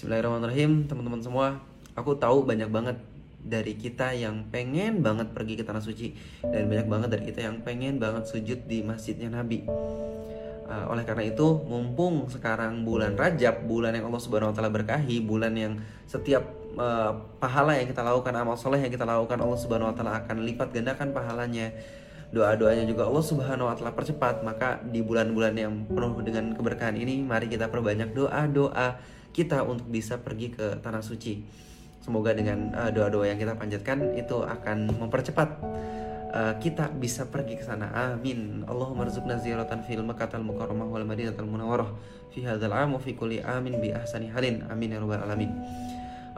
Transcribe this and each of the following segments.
Bismillahirrahmanirrahim, teman-teman semua. Aku tahu banyak banget dari kita yang pengen banget pergi ke tanah suci dan banyak banget dari kita yang pengen banget sujud di masjidnya Nabi. Uh, oleh karena itu, mumpung sekarang bulan Rajab, bulan yang Allah Subhanahu wa taala berkahi, bulan yang setiap uh, pahala yang kita lakukan, amal soleh yang kita lakukan Allah Subhanahu wa taala akan lipat gandakan pahalanya. Doa-doanya juga Allah Subhanahu wa taala percepat. Maka di bulan-bulan yang penuh dengan keberkahan ini, mari kita perbanyak doa-doa kita untuk bisa pergi ke tanah suci. Semoga dengan uh, doa-doa yang kita panjatkan itu akan mempercepat uh, kita bisa pergi ke sana. Amin. Allahumma rzuqna ziyaratan fil Makkah al-Mukarramah wal Madinatul Munawwarah fi hadzal 'am fi kulli amin bi ahsani halin. Amin ya rabbal alamin.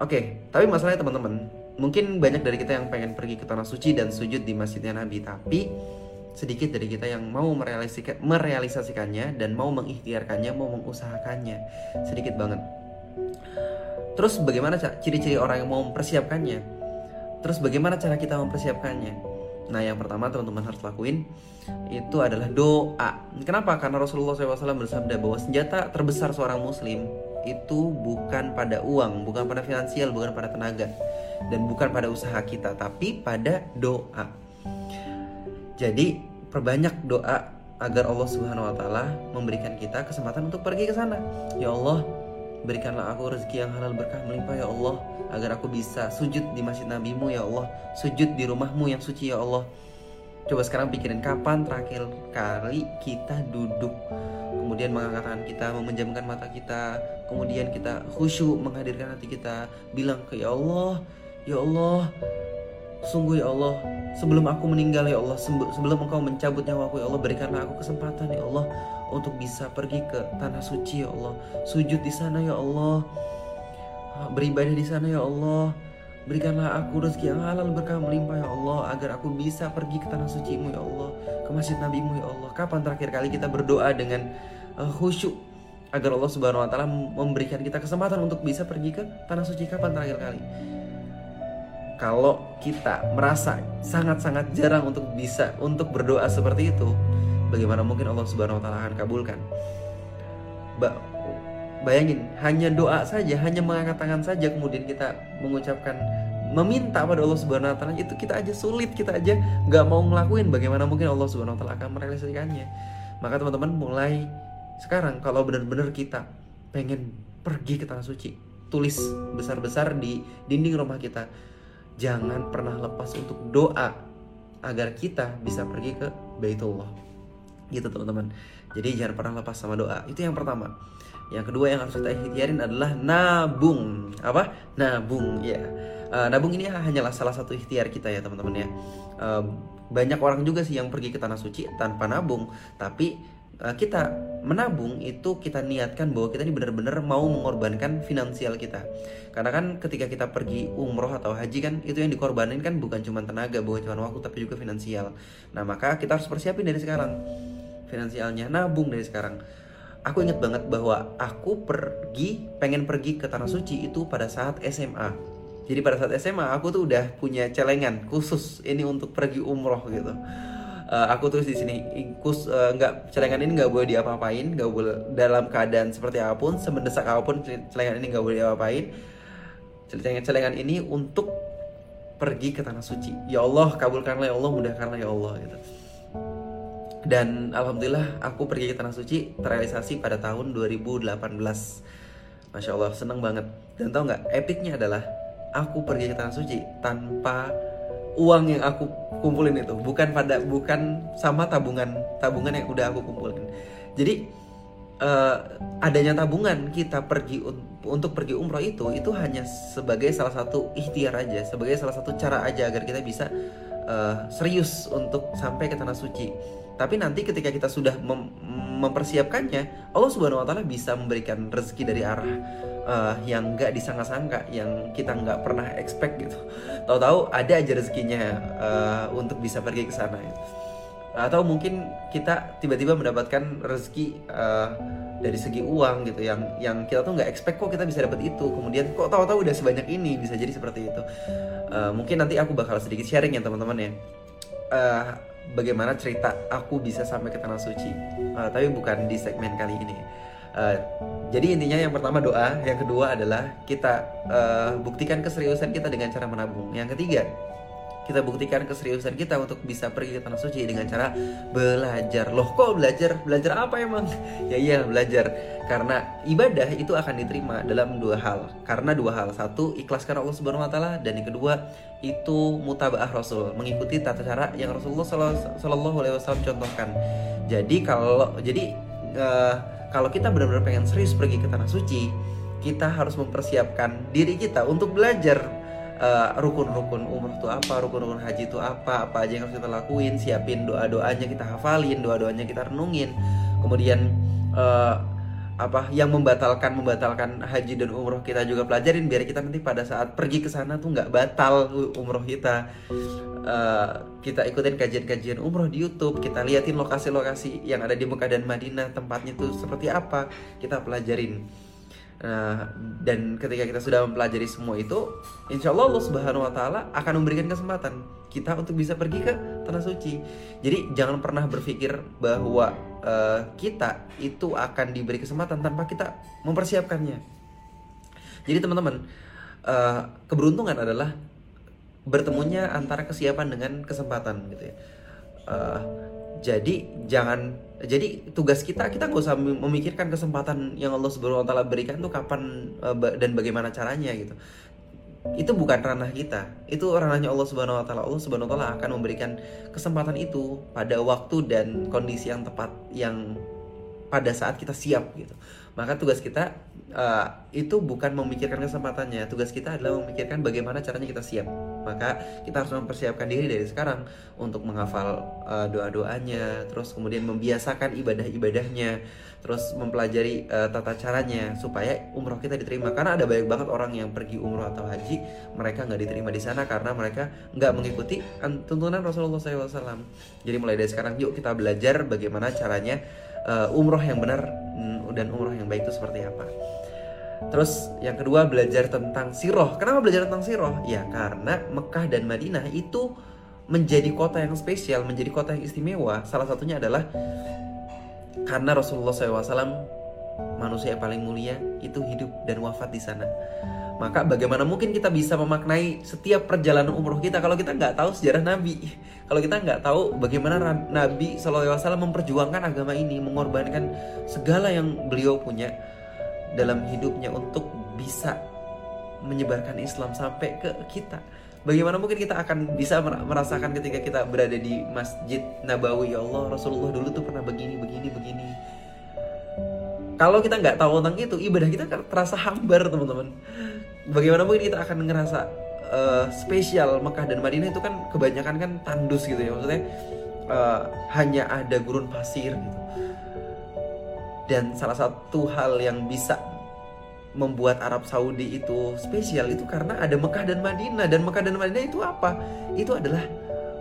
Oke, okay, tapi masalahnya teman-teman, mungkin banyak dari kita yang pengen pergi ke tanah suci dan sujud di masjidnya Nabi, tapi sedikit dari kita yang mau merealisasikan, merealisasikannya dan mau mengikhtiarkannya, mau mengusahakannya. Sedikit banget. Terus bagaimana ciri-ciri orang yang mau mempersiapkannya? Terus bagaimana cara kita mempersiapkannya? Nah yang pertama teman-teman harus lakuin itu adalah doa. Kenapa? Karena Rasulullah SAW bersabda bahwa senjata terbesar seorang muslim itu bukan pada uang, bukan pada finansial, bukan pada tenaga, dan bukan pada usaha kita, tapi pada doa. Jadi perbanyak doa agar Allah Subhanahu wa taala memberikan kita kesempatan untuk pergi ke sana. Ya Allah, berikanlah aku rezeki yang halal berkah melimpah ya Allah, agar aku bisa sujud di masjid Nabimu ya Allah, sujud di rumahmu yang suci ya Allah. Coba sekarang pikirin kapan terakhir kali kita duduk? Kemudian mengangkat tangan kita, memejamkan mata kita, kemudian kita khusyuk menghadirkan hati kita, bilang ke ya Allah, ya Allah, sungguh ya Allah, sebelum aku meninggal ya Allah, sebelum engkau mencabut nyawaku ya Allah, berikanlah aku kesempatan ya Allah untuk bisa pergi ke tanah suci ya Allah, sujud di sana ya Allah, beribadah di sana ya Allah, Berikanlah aku rezeki yang halal berkah melimpah ya Allah Agar aku bisa pergi ke tanah sucimu ya Allah Ke masjid nabimu ya Allah. Kapan terakhir kali kita berdoa dengan uh, khusyuk? Agar Allah subhanahu wa ta'ala memberikan kita kesempatan untuk bisa pergi ke tanah suci. Kapan terakhir kali Kalau kita merasa sangat-sangat jarang untuk bisa Untuk berdoa seperti itu Bagaimana mungkin Allah subhanahu wa ta'ala akan kabulkan ba Bayangin, hanya doa saja, hanya mengangkat tangan saja kemudian kita mengucapkan meminta pada Allah Subhanahu wa taala itu kita aja sulit, kita aja nggak mau ngelakuin bagaimana mungkin Allah Subhanahu wa taala akan merealisasikannya. Maka teman-teman mulai sekarang kalau benar-benar kita pengen pergi ke tanah suci, tulis besar-besar di dinding rumah kita. Jangan pernah lepas untuk doa agar kita bisa pergi ke Baitullah. Gitu teman-teman. Jadi jangan pernah lepas sama doa. Itu yang pertama. Yang kedua yang harus kita ikhtiarin adalah nabung. Apa? Nabung, ya. Uh, nabung ini hanyalah salah satu ikhtiar kita ya teman-teman ya. Uh, banyak orang juga sih yang pergi ke tanah suci tanpa nabung, tapi kita menabung itu kita niatkan bahwa kita ini benar-benar mau mengorbankan finansial kita. Karena kan ketika kita pergi umroh atau haji kan itu yang dikorbanin kan bukan cuma tenaga, bukan cuma waktu tapi juga finansial. Nah, maka kita harus persiapin dari sekarang finansialnya, nabung dari sekarang aku inget banget bahwa aku pergi pengen pergi ke tanah suci itu pada saat SMA jadi pada saat SMA aku tuh udah punya celengan khusus ini untuk pergi umroh gitu uh, aku tulis di sini kus uh, nggak celengan ini nggak boleh diapa-apain nggak boleh dalam keadaan seperti apa pun semendesak apa pun celengan ini nggak boleh diapa-apain. Celengan celengan ini untuk pergi ke tanah suci. Ya Allah kabulkanlah ya Allah mudahkanlah ya Allah gitu. Dan alhamdulillah aku pergi ke tanah suci terrealisasi pada tahun 2018 Masya Allah seneng banget. Dan tau nggak epicnya adalah aku pergi ke tanah suci tanpa uang yang aku kumpulin itu bukan pada bukan sama tabungan tabungan yang udah aku kumpulin. Jadi uh, adanya tabungan kita pergi un untuk pergi umroh itu itu hanya sebagai salah satu ikhtiar aja sebagai salah satu cara aja agar kita bisa uh, serius untuk sampai ke tanah suci tapi nanti ketika kita sudah mem mempersiapkannya, Allah Subhanahu wa taala bisa memberikan rezeki dari arah uh, yang nggak disangka-sangka, yang kita nggak pernah expect gitu. Tahu-tahu ada aja rezekinya uh, untuk bisa pergi ke sana. Gitu. Atau mungkin kita tiba-tiba mendapatkan rezeki uh, dari segi uang gitu yang yang kita tuh nggak expect kok kita bisa dapat itu kemudian kok tahu-tahu udah sebanyak ini bisa jadi seperti itu uh, mungkin nanti aku bakal sedikit sharing ya teman-teman ya uh, bagaimana cerita aku bisa sampai ke tanah suci uh, tapi bukan di segmen kali ini Uh, jadi intinya yang pertama doa, yang kedua adalah kita uh, buktikan keseriusan kita dengan cara menabung. Yang ketiga, kita buktikan keseriusan kita untuk bisa pergi ke tanah suci dengan cara belajar. Loh, kok belajar? Belajar apa emang? ya iya, belajar. Karena ibadah itu akan diterima dalam dua hal. Karena dua hal. Satu, ikhlas karena Allah Subhanahu wa taala dan yang kedua, itu mutabaah Rasul, mengikuti tata cara yang Rasulullah Shallallahu alaihi wasallam contohkan. Jadi kalau jadi uh, kalau kita benar-benar pengen serius pergi ke tanah suci, kita harus mempersiapkan diri kita untuk belajar rukun-rukun uh, umur itu apa, rukun-rukun haji itu apa, apa aja yang harus kita lakuin, siapin doa-doanya kita hafalin, doa-doanya kita renungin. Kemudian uh, apa yang membatalkan membatalkan haji dan umroh kita juga pelajarin biar kita nanti pada saat pergi ke sana tuh nggak batal umroh kita uh, kita ikutin kajian-kajian umroh di YouTube kita liatin lokasi-lokasi yang ada di Mekah dan Madinah tempatnya tuh seperti apa kita pelajarin Nah, dan ketika kita sudah mempelajari semua itu, insya Allah Allah Subhanahu Wa Taala akan memberikan kesempatan kita untuk bisa pergi ke tanah suci. Jadi jangan pernah berpikir bahwa uh, kita itu akan diberi kesempatan tanpa kita mempersiapkannya. Jadi teman-teman, uh, keberuntungan adalah bertemunya antara kesiapan dengan kesempatan gitu ya. Uh, jadi jangan jadi tugas kita kita gak usah memikirkan kesempatan yang Allah Subhanahu wa taala berikan tuh kapan uh, dan bagaimana caranya gitu. Itu bukan ranah kita. Itu ranahnya Allah Subhanahu wa taala. Allah Subhanahu wa taala akan memberikan kesempatan itu pada waktu dan kondisi yang tepat yang pada saat kita siap gitu. Maka tugas kita uh, itu bukan memikirkan kesempatannya. Tugas kita adalah memikirkan bagaimana caranya kita siap. Maka kita harus mempersiapkan diri dari sekarang untuk menghafal uh, doa-doanya, terus kemudian membiasakan ibadah-ibadahnya, terus mempelajari uh, tata caranya supaya umroh kita diterima. Karena ada banyak banget orang yang pergi umroh atau haji, mereka nggak diterima di sana karena mereka nggak mengikuti tuntunan Rasulullah SAW. Jadi mulai dari sekarang, yuk kita belajar bagaimana caranya uh, umroh yang benar mm, dan umroh yang baik itu seperti apa. Terus yang kedua belajar tentang siroh. Kenapa belajar tentang siroh? Ya karena Mekah dan Madinah itu menjadi kota yang spesial, menjadi kota yang istimewa. Salah satunya adalah karena Rasulullah SAW manusia yang paling mulia itu hidup dan wafat di sana. Maka bagaimana mungkin kita bisa memaknai setiap perjalanan umroh kita kalau kita nggak tahu sejarah Nabi? Kalau kita nggak tahu bagaimana Nabi SAW memperjuangkan agama ini, mengorbankan segala yang beliau punya dalam hidupnya untuk bisa menyebarkan Islam sampai ke kita. Bagaimana mungkin kita akan bisa merasakan ketika kita berada di Masjid Nabawi? Ya Allah Rasulullah dulu tuh pernah begini begini begini. Kalau kita nggak tahu tentang itu ibadah kita terasa hambar teman-teman. Bagaimana mungkin kita akan ngerasa uh, spesial Mekah dan Madinah itu kan kebanyakan kan tandus gitu ya. Maksudnya uh, hanya ada gurun pasir gitu dan salah satu hal yang bisa membuat Arab Saudi itu spesial itu karena ada Mekah dan Madinah dan Mekah dan Madinah itu apa itu adalah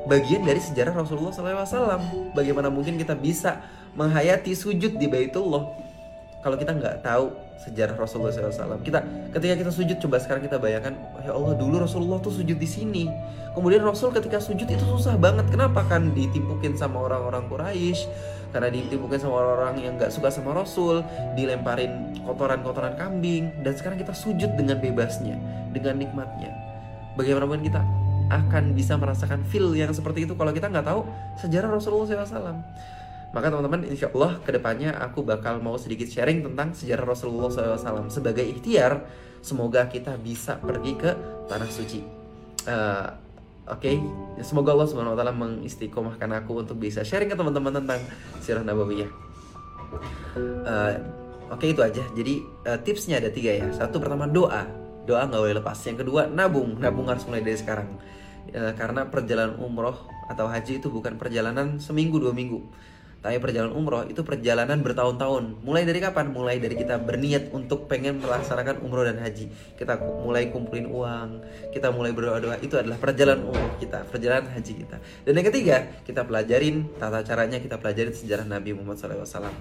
bagian dari sejarah Rasulullah SAW bagaimana mungkin kita bisa menghayati sujud di Baitullah kalau kita nggak tahu sejarah Rasulullah SAW. Kita ketika kita sujud coba sekarang kita bayangkan, ya Allah dulu Rasulullah tuh sujud di sini. Kemudian Rasul ketika sujud itu susah banget. Kenapa kan ditimpukin sama orang-orang Quraisy? Karena ditimpukin sama orang-orang yang nggak suka sama Rasul, dilemparin kotoran-kotoran kambing. Dan sekarang kita sujud dengan bebasnya, dengan nikmatnya. Bagaimana mungkin kita akan bisa merasakan feel yang seperti itu kalau kita nggak tahu sejarah Rasulullah SAW. Maka teman-teman insya Allah ke depannya aku bakal mau sedikit sharing tentang sejarah Rasulullah SAW sebagai ikhtiar semoga kita bisa pergi ke tanah suci. Uh, Oke, okay? semoga Allah Subhanahu Wa Taala mengistiqomahkan aku untuk bisa sharing ke teman-teman tentang sirah nabawiyah. Uh, Oke okay, itu aja. Jadi uh, tipsnya ada tiga ya. Satu pertama doa, doa nggak boleh lepas. Yang kedua nabung, nabung harus mulai dari sekarang. Uh, karena perjalanan umroh atau haji itu bukan perjalanan seminggu dua minggu tapi perjalanan umroh itu perjalanan bertahun-tahun. Mulai dari kapan? Mulai dari kita berniat untuk pengen melaksanakan umroh dan haji. Kita mulai kumpulin uang, kita mulai berdoa-doa. Itu adalah perjalanan umroh kita, perjalanan haji kita. Dan yang ketiga, kita pelajarin tata caranya, kita pelajarin sejarah Nabi Muhammad SAW.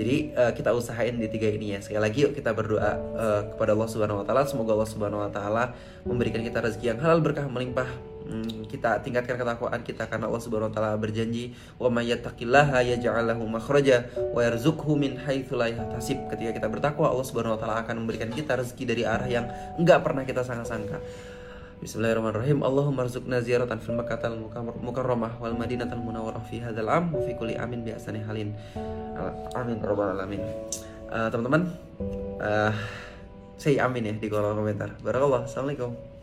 Jadi uh, kita usahain di tiga ini ya. Sekali lagi yuk kita berdoa uh, kepada Allah Subhanahu Wa Taala. Semoga Allah Subhanahu Wa Taala memberikan kita rezeki yang halal berkah melimpah Hmm, kita tingkatkan ketakwaan kita karena Allah Subhanahu wa taala berjanji wa may yattaqillaha yaj'al lahu makhraja wa yarzuqhu min haitsu la yahtasib. Ketika kita bertakwa Allah Subhanahu wa taala akan memberikan kita rezeki dari arah yang enggak pernah kita sangka-sangka. Bismillahirrahmanirrahim. Allahumma rzuqna ziyaratan fil Makkahil mukarramah wal Madinatul Munawwarah fi hadzal am wa fi kulli amin bi ahsani halin. Amin rabbal alamin. Uh, teman-teman, uh, say amin ya di kolom komentar. Barakallah. Assalamualaikum.